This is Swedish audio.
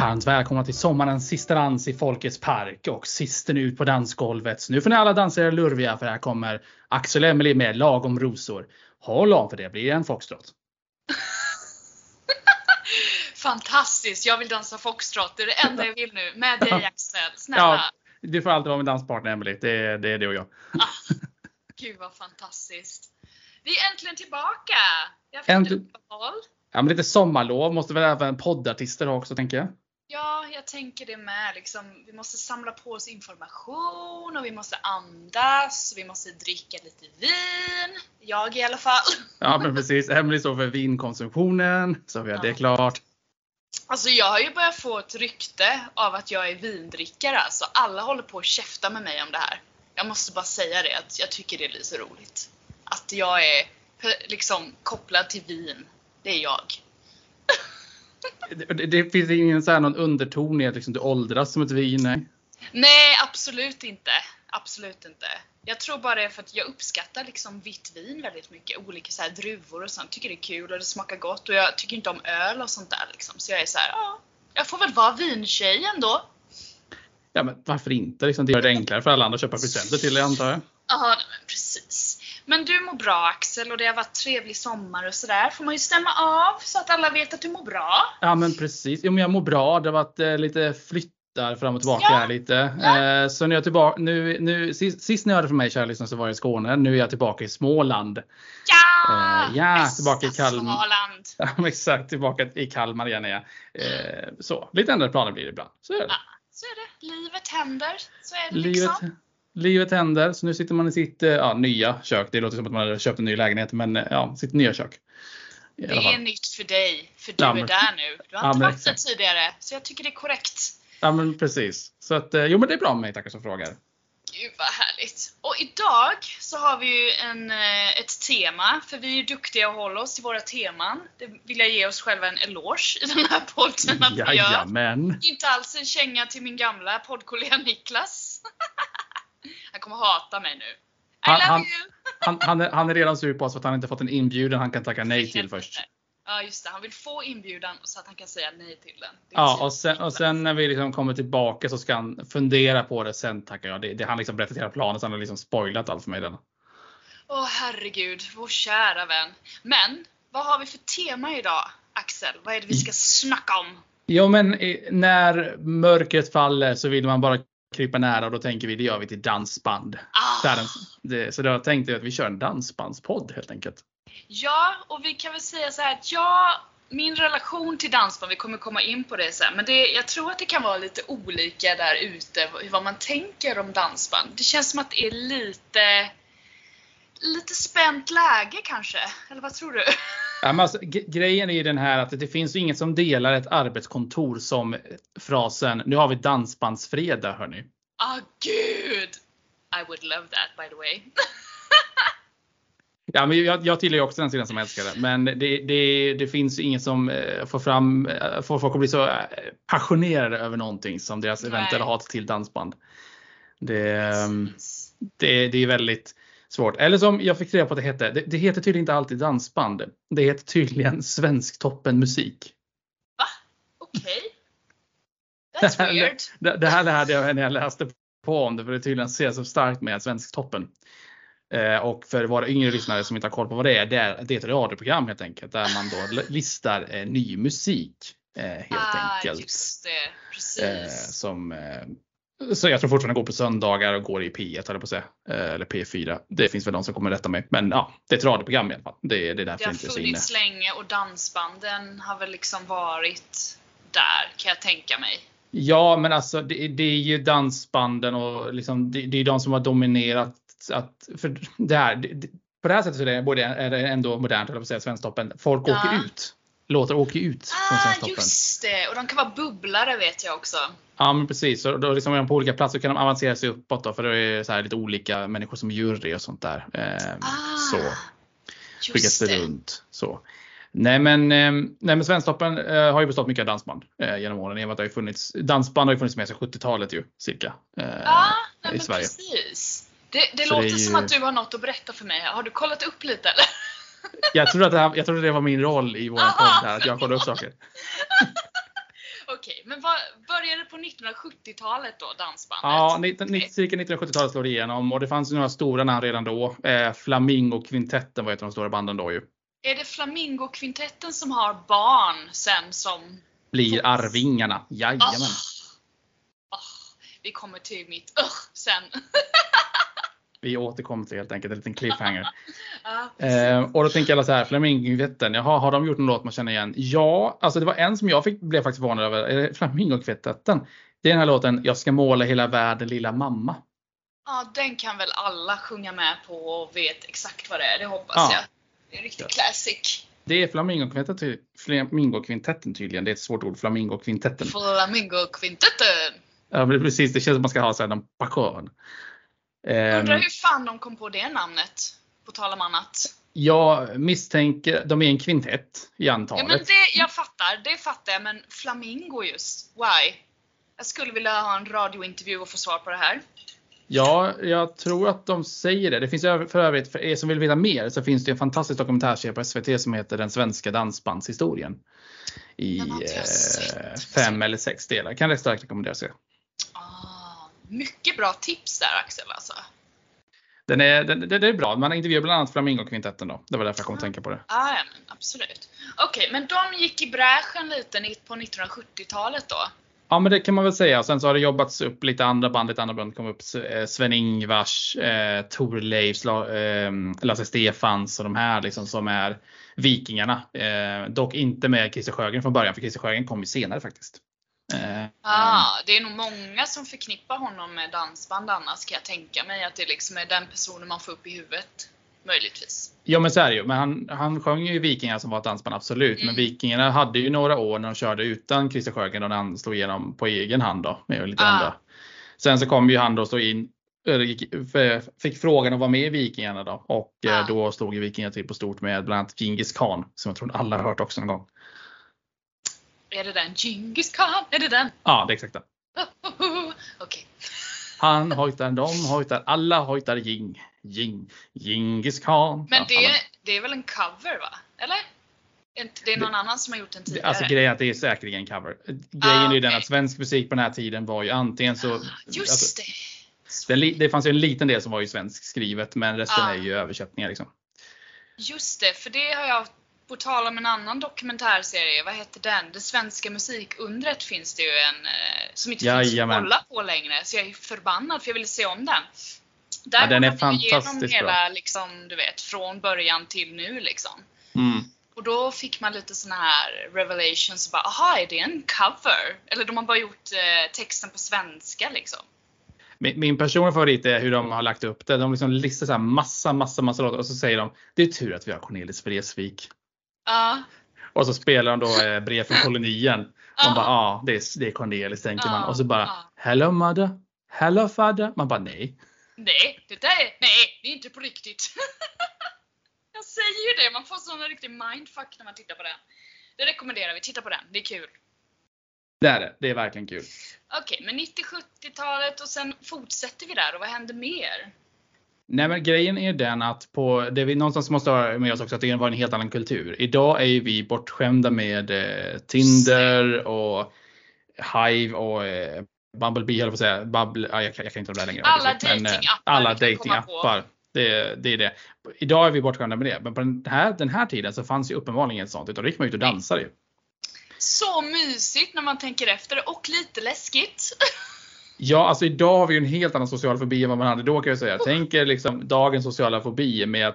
Varmt välkomna till sommarens sista dans i Folkets park och sisten ut på dansgolvet. Så nu får ni alla dansa er lurviga för här kommer Axel Emily med lagom rosor. Håll om för det blir en foxtrot. Fantastiskt! Jag vill dansa foxtrot. Det är det enda jag vill nu. Med dig Axel. Snälla. Ja, du får alltid vara min danspartner Emily. Det är det, är det och jag. Ah, gud vad fantastiskt. Vi är äntligen tillbaka. Jag fick uppehåll. Ja, men lite sommarlov måste väl även poddartister ha också tänker jag. Ja, jag tänker det med. Liksom, vi måste samla på oss information och vi måste andas. Vi måste dricka lite vin. Jag i alla fall. Ja men precis. Emily står för vinkonsumtionen. Så vi har det Ja. klart. Alltså jag har ju börjat få ett rykte av att jag är vindrickare. Så alla håller på att käfta med mig om det här. Jag måste bara säga det, att jag tycker det är lite roligt. Att jag är liksom kopplad till vin. Det är jag. Det, det, finns ingen så här någon underton i att liksom du åldras som ett vin. Nej. Nej, absolut inte. Absolut inte. Jag tror bara det är för att jag uppskattar liksom vitt vin väldigt mycket. Olika så här druvor och sånt. Tycker det är kul och det smakar gott. Och jag tycker inte om öl och sånt där liksom. Så jag är så här, ja. Jag får väl vara vintjej ändå. Ja men varför inte? Liksom, det gör det enklare för alla andra att köpa presenter till dig antar jag. Ja, men du mår bra Axel och det har varit trevlig sommar och sådär. Får man ju stämma av så att alla vet att du mår bra. Ja men precis. Jo men jag mår bra. Det har varit eh, lite flyttar fram och tillbaka Ja. här lite. Ja. Eh, så nu är jag tillbaka. Nu, nu, sist, sist ni hörde från mig kära lyssnare så var jag i Skåne. Nu är jag tillbaka i Småland. Ja! Eh, ja, tillbaka i Kalmar. Småland. Ja, men exakt, tillbaka i Kalmar igen är jag. Eh, så, lite ändrade planer blir det ibland. Så är det. Ja, så är det. Livet händer. Så är det Livet, liksom. Livet händer. Så nu sitter man i sitt eh, ja, nya kök. Det låter som att man har köpt en ny lägenhet men eh, ja, sitt nya kök. Det är nytt för dig, för du Ja, är men- där nu. Du har Ja, inte varit där tidigare, så jag tycker det är korrekt. Ja men precis. Så att, eh, jo men det är bra med mig tackar som frågar. Gud vad härligt. Och idag så har vi ju en, ett tema, för vi är ju duktiga och håller oss till våra teman. Det vill jag ge oss själva en eloge i den här podden att vi gör. Jajamän. Inte alls en känga till min gamla poddkollega Niklas. Han kommer hata mig nu. I Han- love han- you! Han, han, är, han är redan sur på oss för att han inte fått en inbjudan han kan tacka nej till först. Ja just det, han vill få inbjudan så att han kan säga nej till den. Ja, och sen, och sen när vi liksom kommer tillbaka så ska han fundera på det. Sen tackar jag. Det, det han liksom berättat hela planen så han har liksom spoilat allt för mig. Den. Åh herregud, vår kära vän. Men, vad har vi för tema idag, Axel? Vad är det vi ska snacka om? Jo men när mörkret faller så vill man bara krypa nära och då tänker vi det gör vi till dansband. Ah, det, så då tänkte jag att vi kör en dansbandspodd helt enkelt. ja, och vi kan väl säga så här att jag, min relation till dansband, vi kommer komma in på det sen, men det, jag tror att det kan vara lite olika där ute vad man tänker om dansband. Det känns som att det är lite, lite spänt läge kanske, eller vad tror du? Ja, men alltså, grejen är ju den här att det finns ju inget som delar ett arbetskontor som frasen nu har vi dansbandsfredag hörni. Ah gud! I would love that by the way. Ja, men jag, jag tillhör ju också den sidan som älskar det. Men det, det, det finns ju inget som eh, får fram, eh, får folk att bli så eh, passionerade över någonting som deras Nej. eventuella hat till dansband. Det, ehm, det, det är väldigt svårt. Eller som jag fick reda på att det hette. Det, det heter tydligen inte alltid dansband. Det heter tydligen Svensktoppen musik. Okej. That's weird. Det, det här lärde jag mig när jag läste på om det. För det tydligen ser så starkt med Svensktoppen. Eh, och för våra yngre lyssnare som inte har koll på vad det är. Det är, det är ett radioprogram helt enkelt. Där man då listar eh, ny musik. Eh, helt ah, enkelt. just det. Precis. Eh, som, eh, så jag tror fortfarande går på söndagar och går i P1 eller på att säga. Eh, eller P4. Det finns väl de som kommer rätta mig. Men ja, det är ett radioprogram i alla fall. Det, det är därför det har inte funnits länge och dansbanden har väl liksom varit där kan jag tänka mig. Ja, men alltså det, det är ju dansbanden och liksom, det, det är de som har dominerat. Att, för det här, det, på det här sättet så är det, både, är det ändå modernt, eller på att säga, Svensktoppen. Folk Ja. åker ut. Låtar åker ut från Ah, just det! Och de kan vara bubblare vet jag också. Ja, men precis. Så då liksom på olika platser kan de avancera sig uppåt då, för det är så här lite olika människor som jury och sånt där. Eh, Ah, så skickas det runt. Så. Nej men, eh, nej, men Svensktoppen eh, har ju bestått mycket av dansband eh, genom åren. I och med att det har funnits, dansband har ju funnits med sedan 70-talet ju cirka. Eh, Ja, nej, i Sverige. precis. Det, det låter det som ju- att du har något att berätta för mig. Har du kollat upp lite eller? Jag trodde att det, här, jag trodde det var min roll i vår podd här, att jag kollar upp saker. Okej, men vad började på 1970-talet då, dansbandet? Ja, 19, cirka 1970-talet slår det igenom och det fanns ju några stora namn redan då. Eh, Flamingo-kvintetten var ett av de stora banden då ju. Är det Flamingo-kvintetten som har barn sen som... Blir Arvingarna. Jajamän. Oh, oh, vi kommer till mitt uh, sen. vi återkommer till helt enkelt en liten cliffhanger. eh, och då tänker alla så här, Flamingokvintetten, jaha, har de gjort en låt man känner igen? Ja, alltså det var en som jag fick, blev faktiskt förvånad över. Flamingokvintetten. Det är den här låten Jag ska måla hela världen lilla mamma. Ja, den kan väl alla sjunga med på och vet exakt vad det är, det hoppas ja. jag. Det är en riktig ja. classic. Det är Flamingokvintetten, Flamingokvintetten tydligen. Det är ett svårt ord, Flamingokvintetten. Flamingokvintetten! Ja, precis. Det känns som man ska ha så här någon passion. Undrar hur fan de kom på det namnet? På tal om annat. Jag misstänker, de är en kvintett i antalet. Ja, men det, jag fattar, det fattar jag. Men Flamingo just, why? Jag skulle vilja ha en radiointervju och få svar på det här. Ja, jag tror att de säger det. Det finns för övrigt, för er som vill veta mer, så finns det en fantastisk dokumentärserie på SVT som heter Den svenska dansbandshistorien. I eh, fem eller sex delar. Kan jag starkt rekommendera sig. Mycket bra tips där Axel alltså. Den är, den, den är bra. Man intervjuar bland annat Flamingokvintetten då. Det var därför jag kom att tänka på det. Ah, ja, men absolut. Okej, okay, men de gick i bräschen lite på 1970-talet då? Ja, men det kan man väl säga. Sen så har det jobbats upp lite andra band. Lite andra band kom upp. Eh, Sven-Ingvars, eh, Torleifs, eh, Lasse Stefans och de här liksom som är Vikingarna. Eh, dock inte med Christer Sjögren från början, för Christer Sjögren kom ju senare faktiskt. Eh, ah, det är nog många som förknippar honom med dansband annars kan jag tänka mig. Att det liksom är den personen man får upp i huvudet. Möjligtvis. Ja men så är det ju. Men han, han sjöng ju Vikingar som var ett dansband absolut. Mm. Men Vikingarna hade ju några år när de körde utan Christer Sjögren och när han slog igenom på egen hand då. Med lite ah. andra. Sen så kom ju han då stå in fick frågan att vara med i Vikingarna då och ah. då stod ju Vikingarna till på stort med bland annat Djingis khan som jag tror alla har hört också någon gång. Är det den? Djingis khan? Är det den? Ja, det är exakt den. Okej. Okay. Han hojtar, de hojtar, alla hojtar jing. Jing. Djingis khan. Men det, det är väl en cover va? Eller? Det är någon det, annan som har gjort den tidigare. Alltså grejen är att det är säkerligen en cover. Grejen ah, okay. är den att svensk musik på den här tiden var ju antingen så... Ah, just alltså, det! Det, det fanns ju en liten del som var ju svensk skrivet men resten ah. är ju översättningar. Liksom. Just det, för det har jag på tal om en annan dokumentärserie, vad heter den? Det svenska musikundret finns det ju en eh, som inte finns att kolla på längre. Så jag är förbannad för jag vill se om den. Där ja, den är fantastiskt hela, bra. Liksom, du vet, från början till nu liksom. Mm. Och då fick man lite såna här revelations. Bara, Aha, är det en cover? Eller de har bara gjort eh, texten på svenska liksom. Min, min personliga favorit är hur de har lagt upp det. De liksom listar så här massa, massa, massa låtar och så säger de Det är tur att vi har Cornelis Vreeswijk. Ja. Och så spelar de då eh, brev från kolonien. Man bara, ja ah, det, är, det är Cornelis tänker man. Och så bara, hello mother, hello father. Man bara, nej. Nej, det där är, nej, det är inte på riktigt. Jag säger ju det, man får sån riktig mindfuck när man tittar på den. Det rekommenderar vi, titta på den, det är kul. Det är det, det är verkligen kul. Okej, okay, men 90-70-talet och sen fortsätter vi där och vad händer mer? Nej men grejen är den att på, det vi någonstans måste ha med oss också att det var en helt annan kultur. Idag är ju vi bortskämda med eh, Tinder och Hive och eh, Bumblebee höll jag på att säga. Bubble, ah, jag, jag, kan inte de där längre. Alla datingappar. Eh, alla datingappar. Det, det är det. Idag är vi bortskämda med det. Men på den här, den här tiden så fanns ju uppenbarligen inget sånt. Utan då gick man ut och dansade ju. Så mysigt när man tänker efter och lite läskigt. Ja, alltså idag har vi ju en helt annan social fobi än vad man hade då kan jag säga. Tänk er liksom dagens sociala fobi med att